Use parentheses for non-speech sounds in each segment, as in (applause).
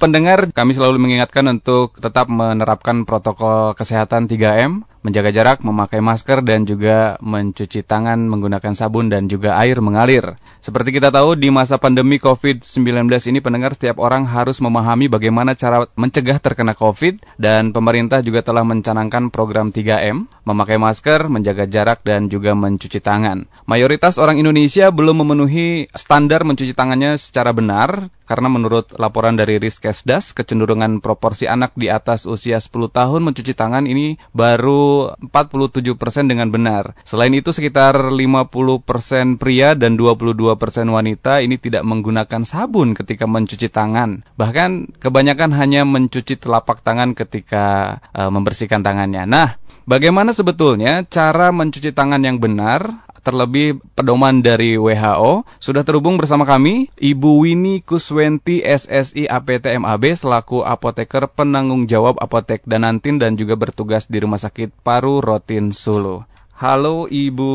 pendengar, kami selalu mengingatkan untuk tetap menerapkan protokol kesehatan 3M, menjaga jarak, memakai masker, dan juga mencuci tangan menggunakan sabun dan juga air mengalir. Seperti kita tahu, di masa pandemi COVID-19 ini pendengar setiap orang harus memahami bagaimana cara mencegah terkena COVID, dan pemerintah juga telah mencanangkan program 3M, memakai masker, menjaga jarak, dan juga mencuci tangan. Mayoritas orang Indonesia belum memenuhi standar mencuci tangannya secara benar, karena menurut laporan dari Riskesdas, kecenderungan proporsi anak di atas usia 10 tahun mencuci tangan ini baru 47% dengan benar. Selain itu sekitar 50% pria dan 22% wanita ini tidak menggunakan sabun ketika mencuci tangan. Bahkan kebanyakan hanya mencuci telapak tangan ketika uh, membersihkan tangannya. Nah, Bagaimana sebetulnya cara mencuci tangan yang benar terlebih pedoman dari WHO. Sudah terhubung bersama kami Ibu Winnie Kuswenti SSI APTMAB selaku apoteker penanggung jawab apotek Danantin dan juga bertugas di Rumah Sakit Paru Rotin Solo. Halo Ibu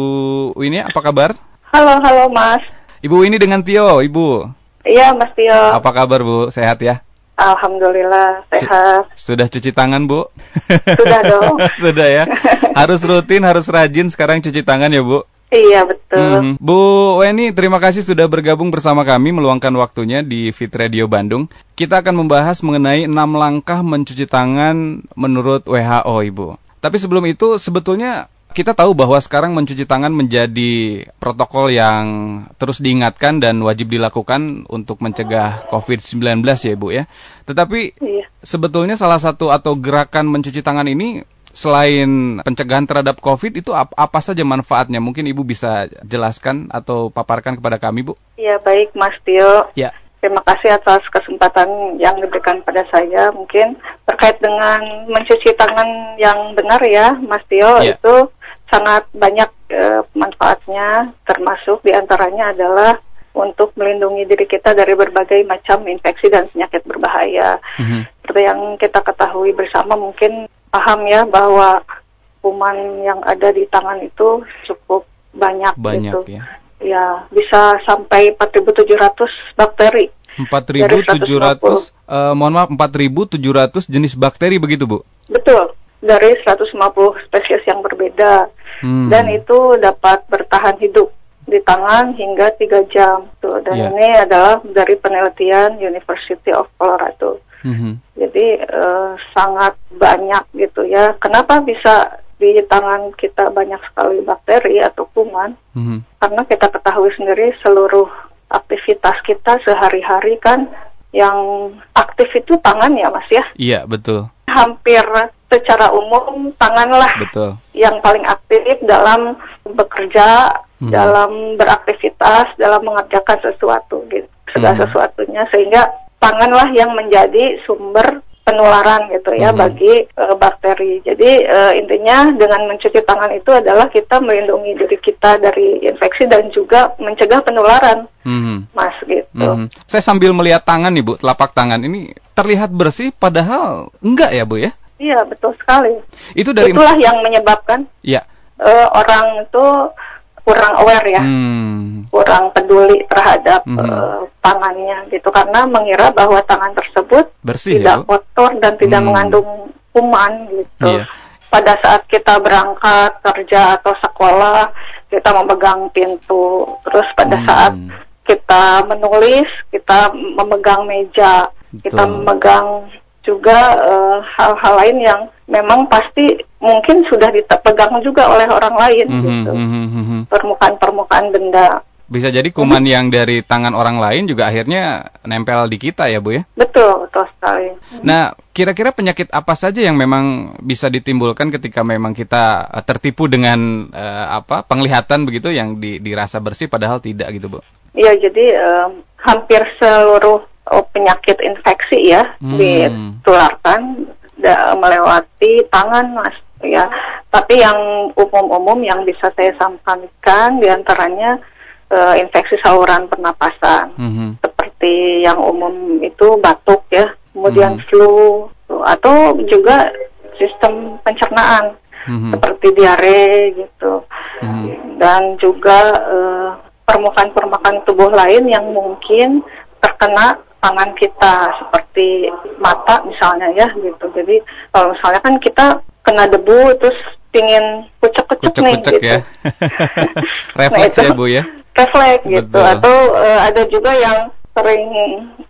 Winnie, apa kabar? Halo, halo Mas. Ibu Winnie dengan Tio, Ibu. Iya, Mas Tio. Apa kabar Bu? Sehat ya? Alhamdulillah sehat. Sudah cuci tangan Bu? Sudah dong. (laughs) Sudah ya. Harus rutin, harus rajin sekarang cuci tangan ya Bu. Iya betul. Hmm. Bu Weni, terima kasih sudah bergabung bersama kami meluangkan waktunya di Fit Radio Bandung. Kita akan membahas mengenai enam langkah mencuci tangan menurut WHO, Ibu. Tapi sebelum itu, sebetulnya kita tahu bahwa sekarang mencuci tangan menjadi protokol yang terus diingatkan dan wajib dilakukan untuk mencegah COVID-19 ya Ibu ya. Tetapi iya. sebetulnya salah satu atau gerakan mencuci tangan ini selain pencegahan terhadap COVID itu apa, apa saja manfaatnya? Mungkin Ibu bisa jelaskan atau paparkan kepada kami, Bu. Ya, baik Mas Tio. Ya. Terima kasih atas kesempatan yang diberikan pada saya. Mungkin terkait dengan mencuci tangan yang benar ya, Mas Tio, ya. itu sangat banyak e, manfaatnya, termasuk di antaranya adalah untuk melindungi diri kita dari berbagai macam infeksi dan penyakit berbahaya. Mm -hmm. Seperti yang kita ketahui bersama mungkin paham ya bahwa kuman yang ada di tangan itu cukup banyak, banyak gitu. ya. Ya, bisa sampai 4.700 bakteri. 4.700 uh, eh, mohon maaf 4.700 jenis bakteri begitu, Bu? Betul. Dari 150 spesies yang berbeda. Hmm. Dan itu dapat bertahan hidup di tangan hingga tiga jam tuh dan yeah. ini adalah dari penelitian University of Colorado. Mm-hmm. Jadi uh, sangat banyak gitu ya. Kenapa bisa di tangan kita banyak sekali bakteri atau kuman? Mm-hmm. Karena kita ketahui sendiri seluruh aktivitas kita sehari-hari kan yang aktif itu tangan ya mas ya? Iya betul. Hampir secara umum tanganlah betul. yang paling aktif dalam bekerja, hmm. dalam beraktivitas, dalam mengerjakan sesuatu gitu, segala hmm. sesuatunya sehingga panganlah yang menjadi sumber penularan gitu ya mm-hmm. bagi uh, bakteri. Jadi uh, intinya dengan mencuci tangan itu adalah kita melindungi diri kita dari infeksi dan juga mencegah penularan, mm-hmm. mas gitu. Mm-hmm. Saya sambil melihat tangan nih bu, telapak tangan ini terlihat bersih, padahal enggak ya bu ya? Iya betul sekali. Itu dari itulah yang menyebabkan. Ya. Uh, orang itu kurang aware ya, hmm. kurang peduli terhadap hmm. uh, tangannya gitu karena mengira bahwa tangan tersebut Bersih, tidak ya, kotor dan tidak hmm. mengandung kuman gitu. Yeah. Pada saat kita berangkat kerja atau sekolah, kita memegang pintu, terus pada hmm. saat kita menulis, kita memegang meja, Betul. kita memegang juga eh, hal-hal uh, lain yang memang pasti mungkin sudah dipegang juga oleh orang lain mm -hmm, gitu. Mm-hmm. Permukaan-permukaan benda. Bisa jadi kuman mm -hmm. yang dari tangan orang lain juga akhirnya nempel di kita ya, Bu ya? Betul, betul sekali. Nah, kira-kira penyakit apa saja yang memang bisa ditimbulkan ketika memang kita eh, tertipu dengan uh, apa penglihatan begitu yang di, dirasa bersih padahal tidak gitu, Bu? Iya, jadi uh, hampir seluruh oh, penyakit infeksi ya hmm. ditularkan da, melewati tangan mas ya tapi yang umum-umum yang bisa saya sampaikan di antaranya uh, infeksi saluran pernapasan hmm. seperti yang umum itu batuk ya kemudian hmm. flu atau juga sistem pencernaan hmm. seperti diare gitu hmm. dan juga uh, permukaan-permukaan tubuh lain yang mungkin terkena tangan kita seperti mata misalnya ya gitu. Jadi kalau misalnya kan kita kena debu terus pingin kucek-kucek nih gitu. ya. (laughs) (laughs) Refleks nah, ya Bu ya. Refleks gitu atau uh, ada juga yang sering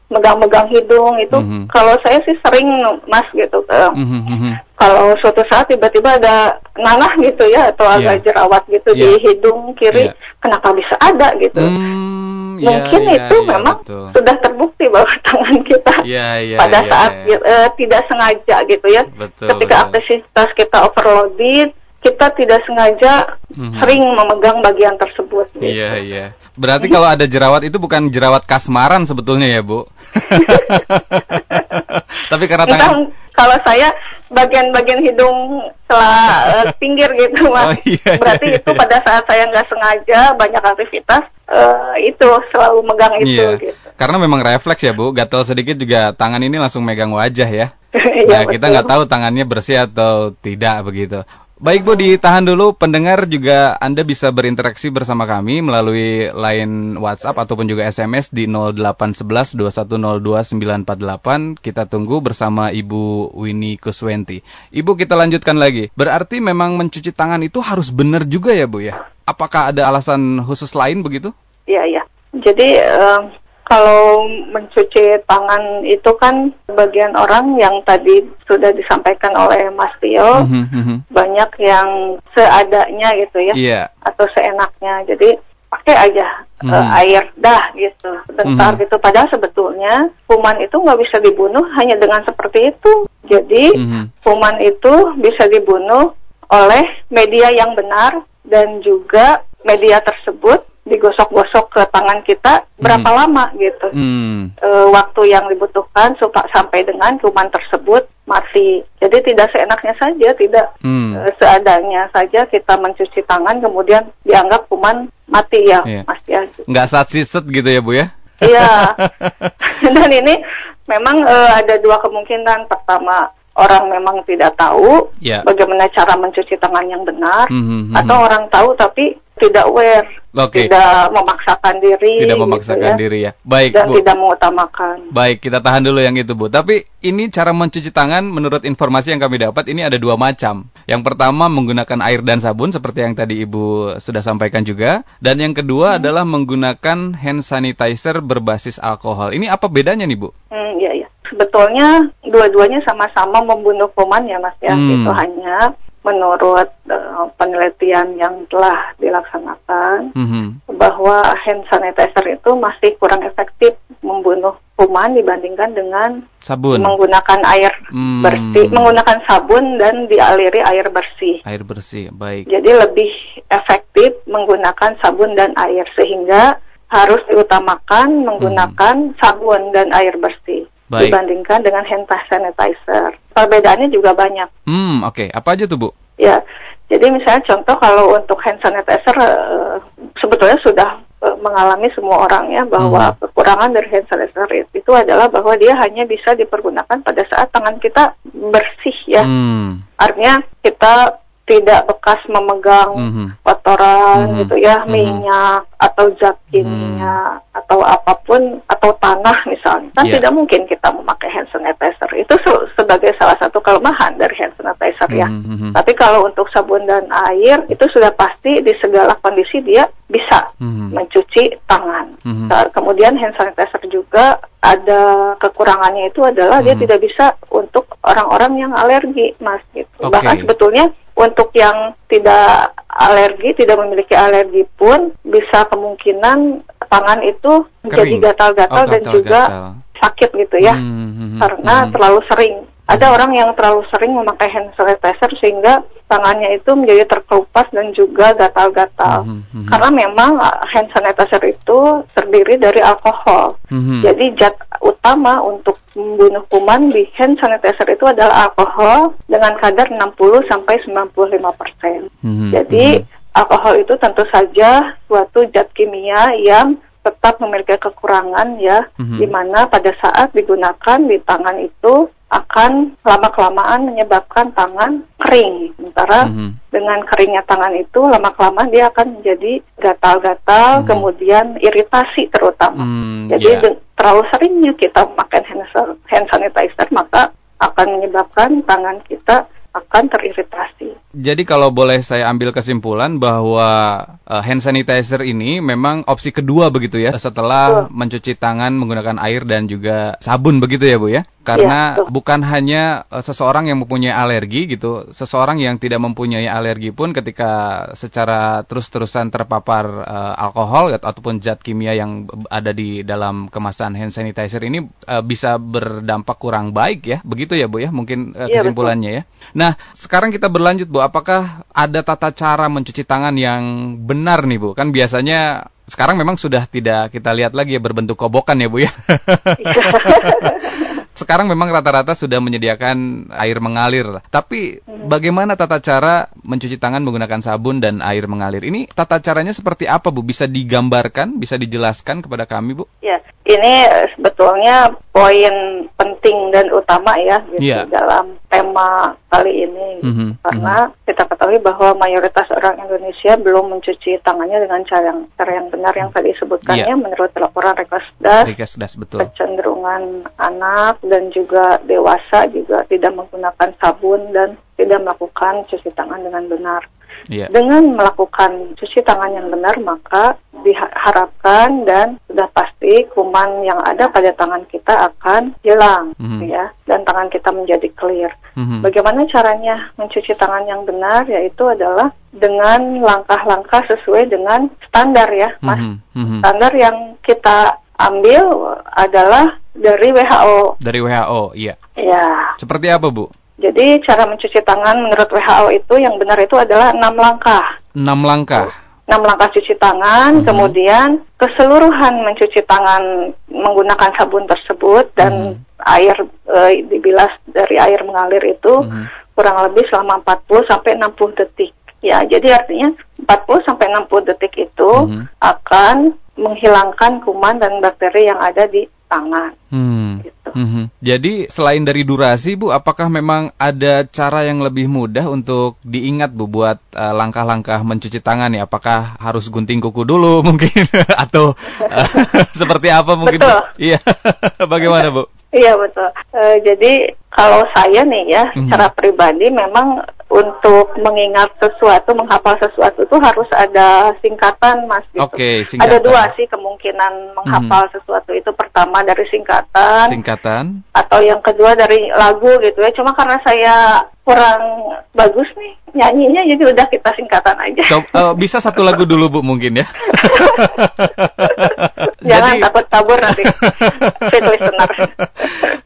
megang-megang hidung itu mm -hmm. kalau saya sih sering mas gitu mm -hmm. kalau suatu saat tiba-tiba ada nanah gitu ya atau yeah. agak jerawat gitu yeah. di hidung kiri yeah. kenapa bisa ada gitu mm, mungkin yeah, itu yeah, memang betul. sudah terbukti bahwa (laughs) tangan kita yeah, yeah, pada yeah, saat yeah. Uh, tidak sengaja gitu ya betul, ketika betul. aktivitas kita overloaded kita tidak sengaja mm-hmm. sering memegang bagian tersebut. Gitu. Iya iya. Berarti kalau ada jerawat itu bukan jerawat kasmaran sebetulnya ya bu? (laughs) (laughs) Tapi karena tangan. kalau saya bagian-bagian hidung setelah uh, (laughs) pinggir gitu mas. Oh, iya, iya, Berarti iya, itu iya. pada saat saya nggak sengaja banyak aktivitas uh, itu selalu megang itu. Iya. Gitu. Karena memang refleks ya bu. Gatel sedikit juga tangan ini langsung megang wajah ya. (laughs) Nah, ya, kita nggak tahu tangannya bersih atau tidak begitu. Baik Bu, ditahan dulu. Pendengar juga Anda bisa berinteraksi bersama kami melalui line WhatsApp ataupun juga SMS di 0811 948. Kita tunggu bersama Ibu Winnie Kuswenti. Ibu kita lanjutkan lagi. Berarti memang mencuci tangan itu harus benar juga ya Bu ya? Apakah ada alasan khusus lain begitu? Iya, iya. Jadi uh, kalau mencuci tangan itu kan bagian orang yang tadi sudah disampaikan oleh Mas Tio mm -hmm. banyak yang seadanya gitu ya yeah. atau seenaknya jadi pakai aja mm -hmm. uh, air dah gitu sebentar mm -hmm. gitu padahal sebetulnya kuman itu nggak bisa dibunuh hanya dengan seperti itu jadi mm -hmm. kuman itu bisa dibunuh oleh media yang benar dan juga media tersebut digosok-gosok ke tangan kita berapa hmm. lama gitu hmm. e, waktu yang dibutuhkan supaya sampai dengan kuman tersebut mati jadi tidak seenaknya saja tidak hmm. e, seadanya saja kita mencuci tangan kemudian dianggap kuman mati ya yeah. mas ya nggak saat siset gitu ya bu ya iya (laughs) dan ini memang e, ada dua kemungkinan pertama orang memang tidak tahu yeah. bagaimana cara mencuci tangan yang benar mm -hmm. atau orang tahu tapi tidak aware, okay. tidak memaksakan diri, tidak gitu memaksakan gitu ya. diri ya. Baik, dan Bu. tidak mengutamakan. Baik, kita tahan dulu yang itu, Bu. Tapi ini cara mencuci tangan menurut informasi yang kami dapat ini ada dua macam. Yang pertama menggunakan air dan sabun seperti yang tadi Ibu sudah sampaikan juga, dan yang kedua hmm. adalah menggunakan hand sanitizer berbasis alkohol. Ini apa bedanya nih, Bu? Hmm, iya, iya. Sebetulnya dua-duanya sama-sama membunuh kuman ya, Mas ya. Hmm. Itu hanya menurut uh, penelitian yang telah dilaksanakan mm-hmm. bahwa hand sanitizer itu masih kurang efektif membunuh kuman dibandingkan dengan sabun menggunakan air mm. bersih menggunakan sabun dan dialiri air bersih air bersih baik jadi lebih efektif menggunakan sabun dan air sehingga harus diutamakan menggunakan mm. sabun dan air bersih Baik. dibandingkan dengan hand sanitizer. Perbedaannya juga banyak. Hmm, oke. Okay. Apa aja tuh, Bu? Ya, jadi misalnya contoh kalau untuk hand sanitizer uh, sebetulnya sudah uh, mengalami semua orang ya bahwa hmm. kekurangan dari hand sanitizer itu adalah bahwa dia hanya bisa dipergunakan pada saat tangan kita bersih ya. Hmm. Artinya kita tidak bekas memegang mm -hmm. kotoran mm -hmm. gitu ya, mm -hmm. minyak atau zat kimia mm. atau apa pun atau tanah misalnya. Kan yeah. tidak mungkin kita memakai hand sanitizer. Itu se sebagai salah satu kelemahan dari hand sanitizer ya. Mm -hmm. Tapi kalau untuk sabun dan air itu sudah pasti di segala kondisi dia bisa mm -hmm. mencuci tangan. Mm -hmm. kemudian hand sanitizer juga ada kekurangannya itu adalah mm -hmm. dia tidak bisa untuk orang-orang yang alergi, Mas gitu. Okay. Bahkan sebetulnya untuk yang tidak alergi, tidak memiliki alergi pun bisa kemungkinan tangan itu menjadi gatal-gatal oh, dan juga sakit gitu ya, hmm, hmm, hmm karena hmm. terlalu sering ada orang yang terlalu sering memakai hand sanitizer sehingga tangannya itu menjadi terkelupas dan juga gatal-gatal. Mm -hmm. Karena memang uh, hand sanitizer itu terdiri dari alkohol. Mm -hmm. Jadi zat utama untuk membunuh kuman di hand sanitizer itu adalah alkohol dengan kadar 60 sampai 95 persen. Mm -hmm. Jadi alkohol itu tentu saja suatu zat kimia yang tetap memiliki kekurangan ya, mm -hmm. di mana pada saat digunakan di tangan itu akan lama-kelamaan menyebabkan tangan kering. Sementara mm-hmm. dengan keringnya tangan itu lama-kelamaan dia akan menjadi gatal-gatal, mm-hmm. kemudian iritasi terutama. Mm, Jadi yeah. terlalu seringnya kita memakai hand sanitizer maka akan menyebabkan tangan kita akan teriritasi. Jadi kalau boleh saya ambil kesimpulan bahwa uh, hand sanitizer ini memang opsi kedua begitu ya setelah mencuci tangan menggunakan air dan juga sabun begitu ya Bu ya? karena ya, bukan hanya uh, seseorang yang mempunyai alergi gitu, seseorang yang tidak mempunyai alergi pun ketika secara terus-terusan terpapar uh, alkohol ataupun zat kimia yang ada di dalam kemasan hand sanitizer ini uh, bisa berdampak kurang baik ya, begitu ya Bu ya, mungkin uh, ya, kesimpulannya betul. ya. Nah, sekarang kita berlanjut Bu, apakah ada tata cara mencuci tangan yang benar nih Bu? Kan biasanya sekarang memang sudah tidak kita lihat lagi ya berbentuk kobokan ya Bu ya. (laughs) sekarang memang rata-rata sudah menyediakan air mengalir. Tapi hmm. bagaimana tata cara mencuci tangan menggunakan sabun dan air mengalir? Ini tata caranya seperti apa, Bu? Bisa digambarkan, bisa dijelaskan kepada kami, Bu? Ya, ini sebetulnya poin penting dan utama ya gitu, yeah. dalam tema kali ini mm -hmm. karena mm -hmm. kita ketahui bahwa mayoritas orang Indonesia belum mencuci tangannya dengan cara yang cara yang benar yang tadi disebutkannya yeah. menurut laporan Rekesdas, Rekesdas betul. kecenderungan anak dan juga dewasa juga tidak menggunakan sabun dan tidak melakukan cuci tangan dengan benar. Yeah. Dengan melakukan cuci tangan yang benar maka diharapkan dan sudah pasti kuman yang ada pada tangan kita akan hilang mm -hmm. ya dan tangan kita menjadi clear. Mm -hmm. Bagaimana caranya mencuci tangan yang benar yaitu adalah dengan langkah-langkah sesuai dengan standar ya, Mas. Mm -hmm. Standar yang kita ambil adalah dari WHO. Dari WHO, iya. Ya. Seperti apa, Bu? Jadi cara mencuci tangan menurut WHO itu yang benar itu adalah enam langkah. Enam langkah. Enam langkah cuci tangan, hmm. kemudian keseluruhan mencuci tangan menggunakan sabun tersebut dan hmm. air e, dibilas dari air mengalir itu hmm. kurang lebih selama 40 sampai 60 detik. Ya, jadi artinya 40 sampai 60 detik itu hmm. akan menghilangkan kuman dan bakteri yang ada di tangan. Hmm. Gitu. Hmm. Jadi selain dari durasi, Bu, apakah memang ada cara yang lebih mudah untuk diingat, Bu, buat uh, langkah-langkah mencuci tangan ya? Apakah harus gunting kuku dulu (laughs) mungkin atau uh, (laughs) seperti apa mungkin? Betul. Iya. (laughs) Bagaimana, Bu? Iya betul. Uh, jadi kalau saya nih ya, mm -hmm. secara pribadi memang untuk mengingat sesuatu, menghafal sesuatu itu harus ada singkatan, Mas. Gitu. Oke, okay, singkatan. Ada dua sih kemungkinan menghafal hmm. sesuatu itu. Pertama dari singkatan. Singkatan. Atau yang kedua dari lagu gitu ya. Cuma karena saya kurang bagus nih nyanyinya, jadi udah kita singkatan aja. So, uh, bisa satu lagu dulu Bu mungkin ya. (laughs) Jangan jadi... takut kabur nanti. (laughs) Fit listener.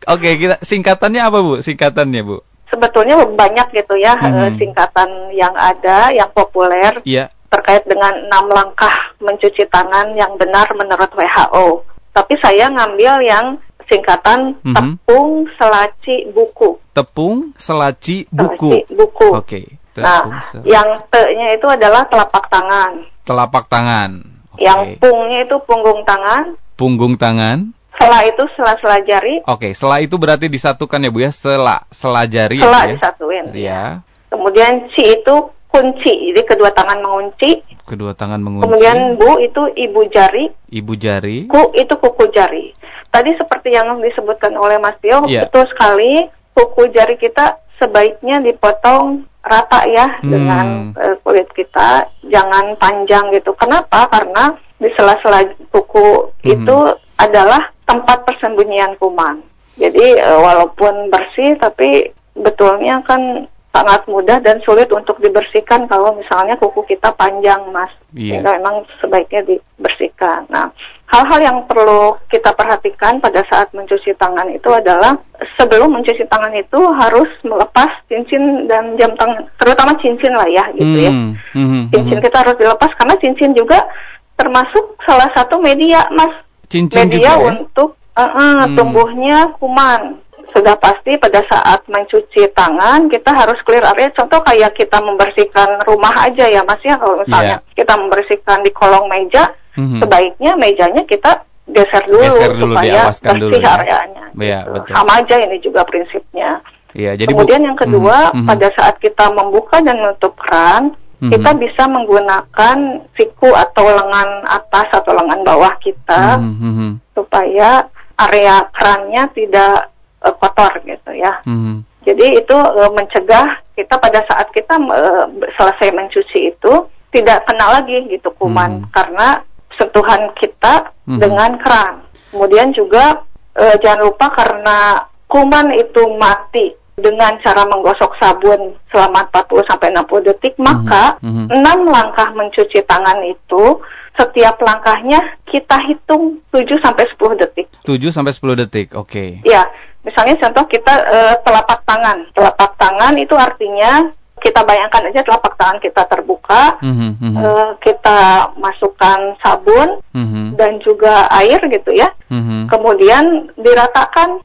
Oke, kita singkatannya apa Bu? Singkatannya Bu? Sebetulnya banyak gitu ya hmm. singkatan yang ada yang populer yeah. terkait dengan enam langkah mencuci tangan yang benar menurut WHO. Tapi saya ngambil yang singkatan mm -hmm. tepung selaci buku. Tepung selaci buku. Selaci buku. Oke. Okay. Nah, yang te-nya itu adalah telapak tangan. Telapak tangan. Okay. Yang pungnya itu punggung tangan. Punggung tangan. Sela itu sela-sela jari. Oke, sela itu berarti disatukan ya Bu ya, sela, sela jari sela ya. disatuin. Iya. Kemudian ci itu kunci, jadi kedua tangan mengunci. Kedua tangan mengunci. Kemudian bu itu ibu jari. Ibu jari. Ku itu kuku jari. Tadi seperti yang disebutkan oleh Mas Tio, yeah. betul sekali. Kuku jari kita sebaiknya dipotong rata ya hmm. dengan uh, kulit kita, jangan panjang gitu. Kenapa? Karena di sela-sela kuku hmm. itu adalah tempat persembunyian kuman. Jadi uh, walaupun bersih tapi betulnya kan sangat mudah dan sulit untuk dibersihkan kalau misalnya kuku kita panjang, Mas. Yeah. Sehingga memang sebaiknya dibersihkan. Nah, hal-hal yang perlu kita perhatikan pada saat mencuci tangan itu adalah sebelum mencuci tangan itu harus melepas cincin dan jam tangan, terutama cincin lah ya gitu mm. ya. Mm -hmm. Cincin kita harus dilepas karena cincin juga termasuk salah satu media, Mas cincin media juga, ya? untuk uh, uh, hmm. tumbuhnya kuman. Sudah pasti pada saat mencuci tangan kita harus clear area. Contoh kayak kita membersihkan rumah aja ya Mas ya. Kalau misalnya yeah. kita membersihkan di kolong meja, mm-hmm. sebaiknya mejanya kita geser dulu, geser dulu supaya bersih dulu, ya. areanya. Ya, gitu. betul. Sama aja ini juga prinsipnya. Ya, jadi Kemudian yang kedua, mm -hmm. pada saat kita membuka dan menutup keran, -hmm. kita bisa menggunakan siku atau lengan atas atau lengan bawah kita mm -hmm. supaya area kerannya tidak uh, kotor gitu ya. Mm -hmm. Jadi itu uh, mencegah kita pada saat kita uh, selesai mencuci itu tidak kena lagi gitu kuman hmm. karena sentuhan kita hmm. dengan keran. Kemudian juga uh, jangan lupa karena kuman itu mati dengan cara menggosok sabun selama 40 sampai 60 detik, hmm. maka hmm. 6 langkah mencuci tangan itu setiap langkahnya kita hitung 7 sampai 10 detik. 7 sampai 10 detik, oke. Okay. Ya, misalnya contoh kita uh, telapak tangan. Telapak tangan itu artinya kita bayangkan aja telapak tangan kita terbuka, mm -hmm. uh, kita masukkan sabun mm -hmm. dan juga air gitu ya. Mm -hmm. Kemudian diratakan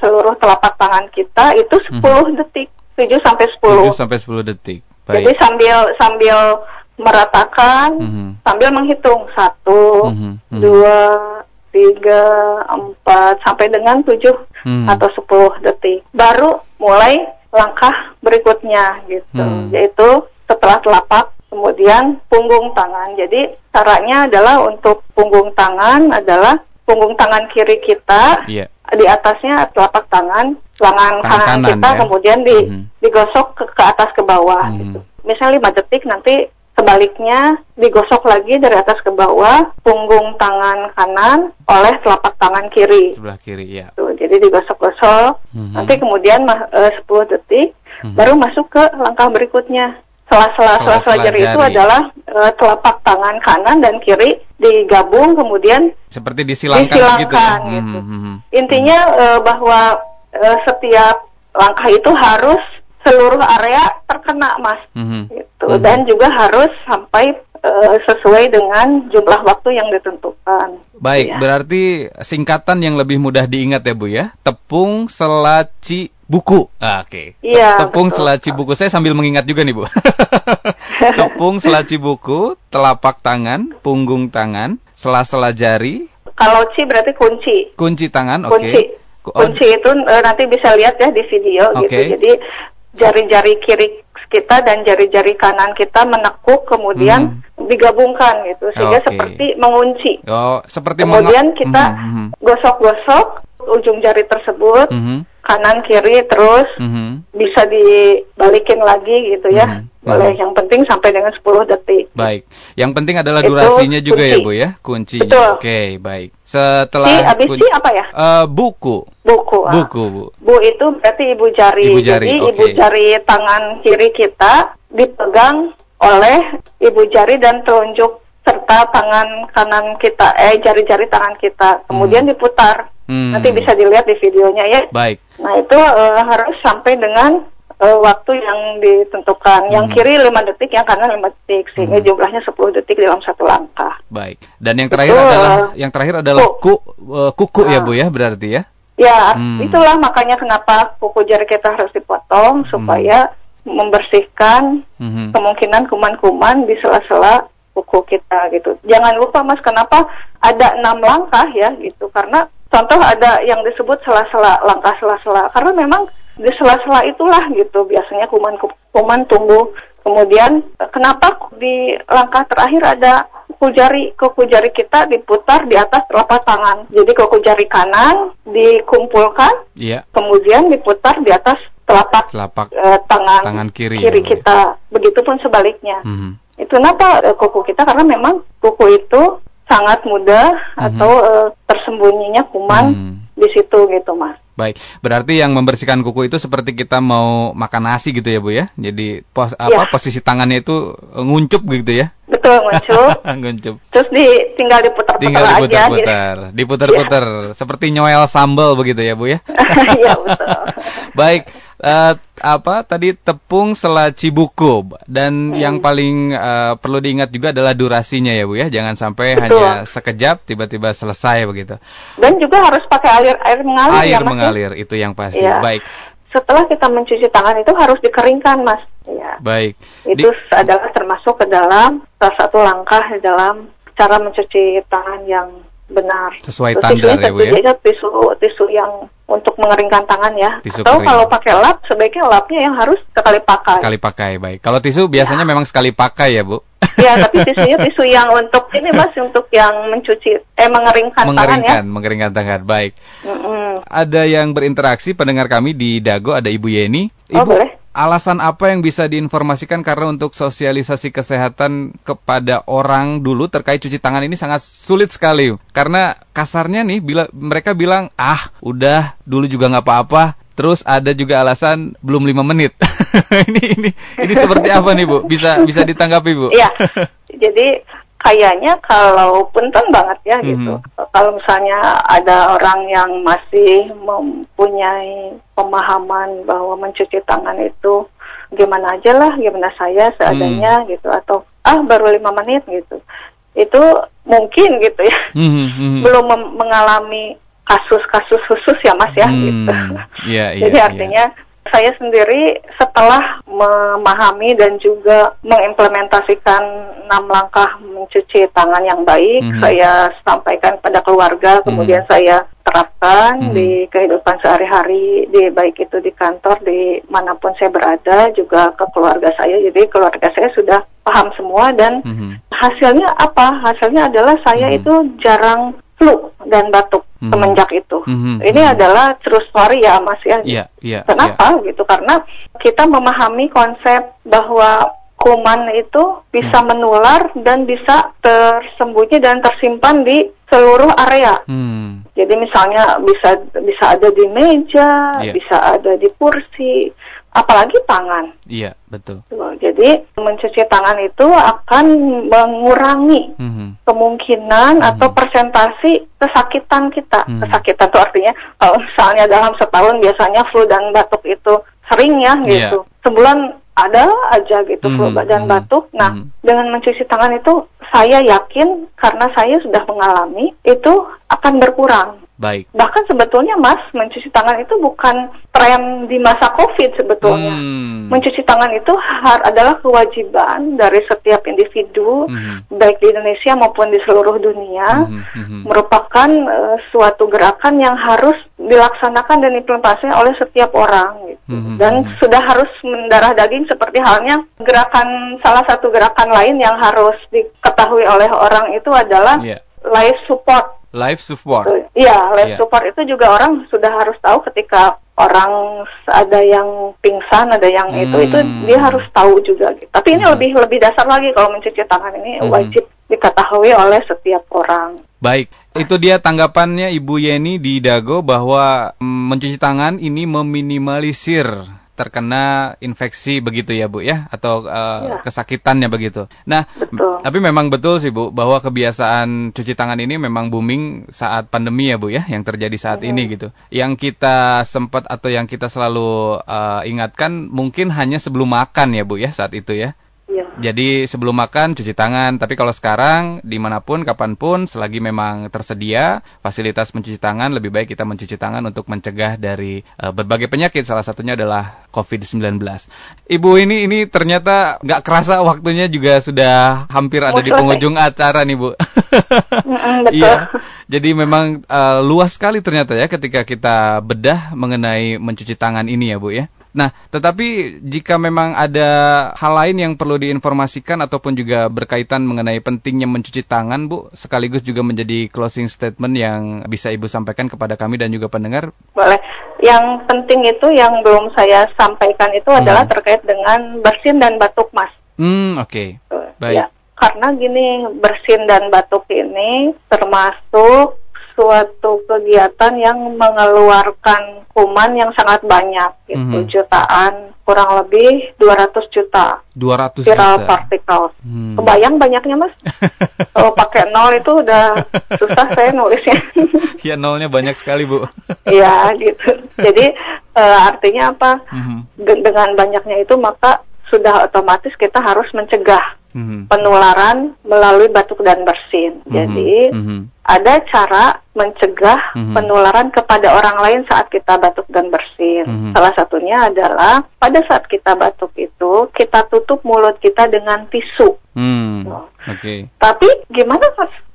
seluruh telapak tangan kita itu 10 mm -hmm. detik, 7 sampai 10. 7 sampai 10 detik. Baik. Jadi sambil sambil meratakan mm -hmm. sambil menghitung satu, mm -hmm. dua, tiga, empat sampai dengan tujuh mm -hmm. atau sepuluh detik. Baru mulai langkah berikutnya gitu, hmm. yaitu setelah telapak kemudian punggung tangan. Jadi caranya adalah untuk punggung tangan adalah punggung tangan kiri kita yeah. Di atasnya telapak tangan, lengan kanan, kanan kita ya? kemudian di, hmm. digosok ke, ke atas ke bawah hmm. gitu. Misalnya lima detik nanti Sebaliknya, digosok lagi dari atas ke bawah punggung tangan kanan oleh telapak tangan kiri. Sebelah kiri, ya. Tuh, jadi digosok-gosok. Mm-hmm. Nanti kemudian uh, 10 detik, mm-hmm. baru masuk ke langkah berikutnya. Sela-sela sela-sela jari itu adalah uh, telapak tangan kanan dan kiri digabung kemudian seperti disilangkan, disilangkan gitu. Ya? gitu. Mm-hmm. Intinya uh, bahwa uh, setiap langkah itu harus seluruh area terkena mas mm-hmm. gitu mm-hmm. dan juga harus sampai uh, sesuai dengan jumlah waktu yang ditentukan. Baik, ya. berarti singkatan yang lebih mudah diingat ya Bu ya. Tepung selaci buku. Ah, Oke. Okay. Iya. Tepung betul. selaci buku. Saya sambil mengingat juga nih Bu. (laughs) Tepung selaci buku, telapak tangan, punggung tangan, sela-sela jari. Kalau ci berarti kunci. Kunci tangan, oke. Okay. Kunci. Kunci itu uh, nanti bisa lihat ya di video okay. gitu. Jadi jari-jari kiri kita dan jari-jari kanan kita menekuk kemudian hmm. digabungkan gitu sehingga okay. seperti mengunci. Oh, seperti kemudian kita hmm, hmm, hmm. gosok-gosok ujung jari tersebut mm -hmm. Kanan kiri terus mm -hmm. bisa dibalikin lagi gitu ya. Mm -hmm. Boleh yang penting sampai dengan 10 detik. Baik. Yang penting adalah durasinya juga ya, Bu ya, kuncinya. Oke, okay, baik. Setelah si, abis kunci, apa ya? Uh, buku. Buku. Ah. Buku, Bu. Bu itu berarti ibu jari. Ibu jari. Jadi okay. ibu jari tangan kiri kita dipegang oleh ibu jari dan telunjuk serta tangan kanan kita eh jari-jari tangan kita kemudian hmm. diputar Hmm. Nanti bisa dilihat di videonya ya. Baik. Nah itu uh, harus sampai dengan uh, waktu yang ditentukan. Hmm. Yang kiri 5 detik, yang kanan 5 detik, sehingga hmm. jumlahnya 10 detik dalam satu langkah. Baik. Dan yang terakhir itu, adalah uh, yang terakhir adalah ku, uh, kuku nah. ya Bu ya berarti ya? Ya, hmm. itulah makanya kenapa kuku jari kita harus dipotong hmm. supaya membersihkan hmm. kemungkinan kuman-kuman di sela-sela kuku kita gitu. Jangan lupa Mas, kenapa ada enam langkah ya gitu? Karena Contoh ada yang disebut sela-sela, langkah sela-sela. Karena memang di sela-sela itulah gitu biasanya kuman-kuman tumbuh. Kemudian kenapa di langkah terakhir ada kuku jari kuku jari kita diputar di atas telapak tangan. Jadi kuku jari kanan dikumpulkan, yeah. kemudian diputar di atas telapak, telapak uh, tangan, tangan kiri, kiri ya, kita. Begitupun sebaliknya. Mm -hmm. Itu kenapa uh, kuku kita karena memang kuku itu sangat mudah mm-hmm. atau uh, tersembunyinya kuman mm. di situ gitu mas. Baik, berarti yang membersihkan kuku itu seperti kita mau makan nasi gitu ya bu ya? Jadi pos apa ya. posisi tangannya itu nguncup gitu ya? Betul nguncup. (laughs) nguncup. Terus di tinggal diputar-putar tinggal diputar-putar, gitu. diputar-putar, ya. seperti nyoel sambal begitu ya bu ya? (laughs) Iya betul. (laughs) Baik uh, apa tadi tepung selaci buku. Dan hmm. yang paling uh, perlu diingat juga adalah durasinya ya Bu ya. Jangan sampai Betul. hanya sekejap tiba-tiba selesai begitu. Dan juga harus pakai air air mengalir air ya, mengalir itu yang pasti. Ya. baik. Setelah kita mencuci tangan itu harus dikeringkan mas. Ya baik. Itu Di... adalah termasuk ke dalam salah satu langkah dalam cara mencuci tangan yang benar. Sesuai standar ya Bu ya. tisu tisu yang untuk mengeringkan tangan ya. Tisu Atau kering. kalau pakai lap sebaiknya lapnya yang harus sekali pakai. Sekali pakai baik. Kalau tisu biasanya ya. memang sekali pakai ya Bu. Ya, tapi (laughs) tisunya tisu yang untuk ini Mas untuk yang mencuci eh mengeringkan, mengeringkan tangan ya. Mengeringkan tangan. Baik. Mm -mm. Ada yang berinteraksi pendengar kami di Dago ada Ibu Yeni. Oh, Ibu, oh, boleh. Alasan apa yang bisa diinformasikan karena untuk sosialisasi kesehatan kepada orang dulu terkait cuci tangan ini sangat sulit sekali. Karena kasarnya nih bila mereka bilang, "Ah, udah dulu juga nggak apa-apa." Terus ada juga alasan belum lima menit. (laughs) ini ini ini seperti apa nih Bu? Bisa bisa ditanggapi Bu? Iya. Jadi kayaknya kalau punten banget ya mm -hmm. gitu. Kalau misalnya ada orang yang masih mempunyai pemahaman bahwa mencuci tangan itu gimana aja lah, gimana saya seadanya mm. gitu atau ah baru lima menit gitu. Itu mungkin gitu ya. Mm (laughs) -hmm. Belum mengalami kasus-kasus khusus ya Mas ya hmm, gitu. Yeah, (laughs) yeah, Jadi artinya yeah. Saya sendiri setelah memahami dan juga mengimplementasikan enam langkah mencuci tangan yang baik, -hmm. saya sampaikan pada keluarga, kemudian -hmm. saya terapkan -hmm. di kehidupan sehari-hari, di baik itu di kantor, di mana pun saya berada, juga ke keluarga saya. Jadi keluarga saya sudah paham semua dan -hmm. hasilnya apa? Hasilnya adalah saya -hmm. itu jarang flu dan batuk hmm. semenjak itu. Hmm. Ini hmm. adalah true story ya Mas ya. Yeah, yeah, Kenapa yeah. gitu? Karena kita memahami konsep bahwa kuman itu bisa hmm. menular dan bisa tersembunyi dan tersimpan di seluruh area. Hmm. Jadi misalnya bisa bisa ada di meja, yeah. bisa ada di kursi, apalagi tangan. Iya, betul. Jadi mencuci tangan itu akan mengurangi mm -hmm. kemungkinan mm -hmm. atau persentasi kesakitan kita. Mm -hmm. Kesakitan itu artinya kalau misalnya dalam setahun biasanya flu dan batuk itu sering ya iya. gitu. Yeah. Sebulan ada aja gitu mm -hmm. flu dan mhm. batuk. Nah, mm -hmm. dengan mencuci tangan itu saya yakin karena saya sudah mengalami itu akan berkurang. Baik. Bahkan sebetulnya Mas, mencuci tangan itu bukan tren di masa Covid sebetulnya. Hmm. Mencuci tangan itu adalah kewajiban dari setiap individu, hmm. baik di Indonesia maupun di seluruh dunia, hmm. Hmm. merupakan uh, suatu gerakan yang harus dilaksanakan dan implementasikan oleh setiap orang. Gitu. Hmm. Dan hmm. sudah harus mendarah daging seperti halnya gerakan salah satu gerakan lain yang harus diketahui oleh orang itu adalah yeah. life support Life support. Iya, life yeah. support itu juga orang sudah harus tahu ketika orang ada yang pingsan, ada yang hmm. itu, itu dia harus tahu juga. Gitu. Tapi ini hmm. lebih lebih dasar lagi kalau mencuci tangan ini hmm. wajib diketahui oleh setiap orang. Baik, itu dia tanggapannya Ibu Yeni di Dago bahwa mm, mencuci tangan ini meminimalisir terkena infeksi begitu ya Bu ya atau uh, ya. kesakitannya begitu. Nah, betul. tapi memang betul sih Bu bahwa kebiasaan cuci tangan ini memang booming saat pandemi ya Bu ya yang terjadi saat hmm. ini gitu. Yang kita sempat atau yang kita selalu uh, ingatkan mungkin hanya sebelum makan ya Bu ya saat itu ya. Iya. Jadi sebelum makan cuci tangan. Tapi kalau sekarang di mana pun, kapan pun, selagi memang tersedia fasilitas mencuci tangan, lebih baik kita mencuci tangan untuk mencegah dari uh, berbagai penyakit. Salah satunya adalah COVID-19. Ibu ini ini ternyata nggak kerasa waktunya juga sudah hampir ada di penghujung acara nih Bu. (laughs) Iya. Jadi memang uh, luas sekali ternyata ya ketika kita bedah mengenai mencuci tangan ini ya Bu ya. Nah, tetapi jika memang ada hal lain yang perlu diinformasikan ataupun juga berkaitan mengenai pentingnya mencuci tangan, Bu, sekaligus juga menjadi closing statement yang bisa Ibu sampaikan kepada kami dan juga pendengar. Boleh. Yang penting itu yang belum saya sampaikan itu hmm. adalah terkait dengan bersin dan batuk, Mas. Hmm, oke. Okay. Baik. Ya, karena gini, bersin dan batuk ini termasuk suatu kegiatan yang mengeluarkan kuman yang sangat banyak gitu. Mm -hmm. jutaan kurang lebih 200 juta. 200 viral juta. partikel hmm. kebayang banyaknya mas? (laughs) Kalau pakai nol itu udah susah saya nulisnya. (laughs) Ya nolnya banyak sekali bu. (laughs) Iya gitu. Jadi uh, artinya apa? Mm -hmm. dengan banyaknya itu maka sudah otomatis kita harus mencegah mm-hmm. penularan melalui batuk dan bersin. Mm-hmm. Jadi mm-hmm. ada cara mencegah mm-hmm. penularan kepada orang lain saat kita batuk dan bersin. Mm-hmm. Salah satunya adalah pada saat kita batuk itu kita tutup mulut kita dengan tisu. Mm. Oke. Okay. Tapi gimana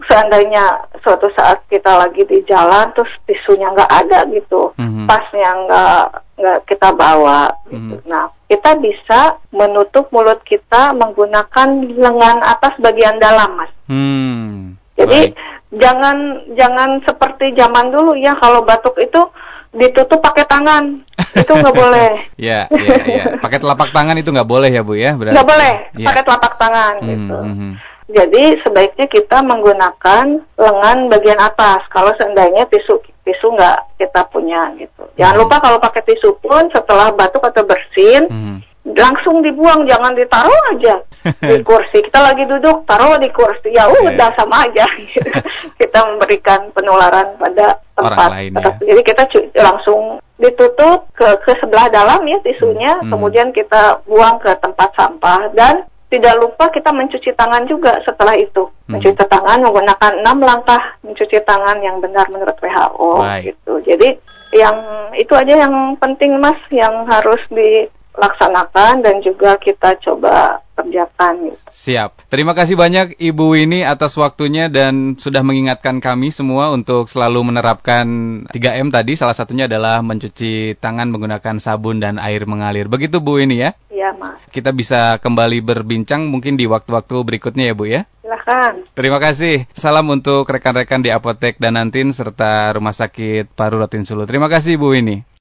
seandainya suatu saat kita lagi di jalan terus tisunya nggak ada gitu, mm-hmm. pasnya nggak nggak kita bawa gitu. Mm-hmm. Nah kita bisa menutup mulut kita menggunakan lengan atas bagian dalam mas. Hmm. Jadi Baik. jangan jangan seperti zaman dulu ya kalau batuk itu ditutup pakai tangan itu nggak (laughs) boleh. Iya, iya, iya. Pakai telapak tangan itu nggak boleh ya bu ya? Nggak boleh, ya. pakai telapak tangan hmm, gitu. Hmm. Jadi sebaiknya kita menggunakan lengan bagian atas. Kalau seandainya tisu tisu nggak kita punya gitu. Jangan hmm. lupa kalau pakai tisu pun setelah batuk atau bersin. Hmm langsung dibuang jangan ditaruh aja (laughs) di kursi kita lagi duduk taruh di kursi ya udah yeah. sama aja (laughs) kita memberikan penularan pada tempat lain, ya. jadi kita langsung ditutup ke ke sebelah dalam ya tisunya hmm. kemudian kita buang ke tempat sampah dan tidak lupa kita mencuci tangan juga setelah itu hmm. mencuci tangan menggunakan enam langkah mencuci tangan yang benar menurut WHO Baik. gitu jadi yang itu aja yang penting mas yang harus di laksanakan dan juga kita coba kerjakan. Gitu. Siap. Terima kasih banyak Ibu Winnie atas waktunya dan sudah mengingatkan kami semua untuk selalu menerapkan 3M tadi. Salah satunya adalah mencuci tangan menggunakan sabun dan air mengalir. Begitu Bu Winnie ya? Iya, Mas. Kita bisa kembali berbincang mungkin di waktu-waktu berikutnya ya Bu ya? Silahkan. Terima kasih. Salam untuk rekan-rekan di Apotek dan Nantin serta Rumah Sakit Paru Rotin Sulu. Terima kasih Bu Winnie.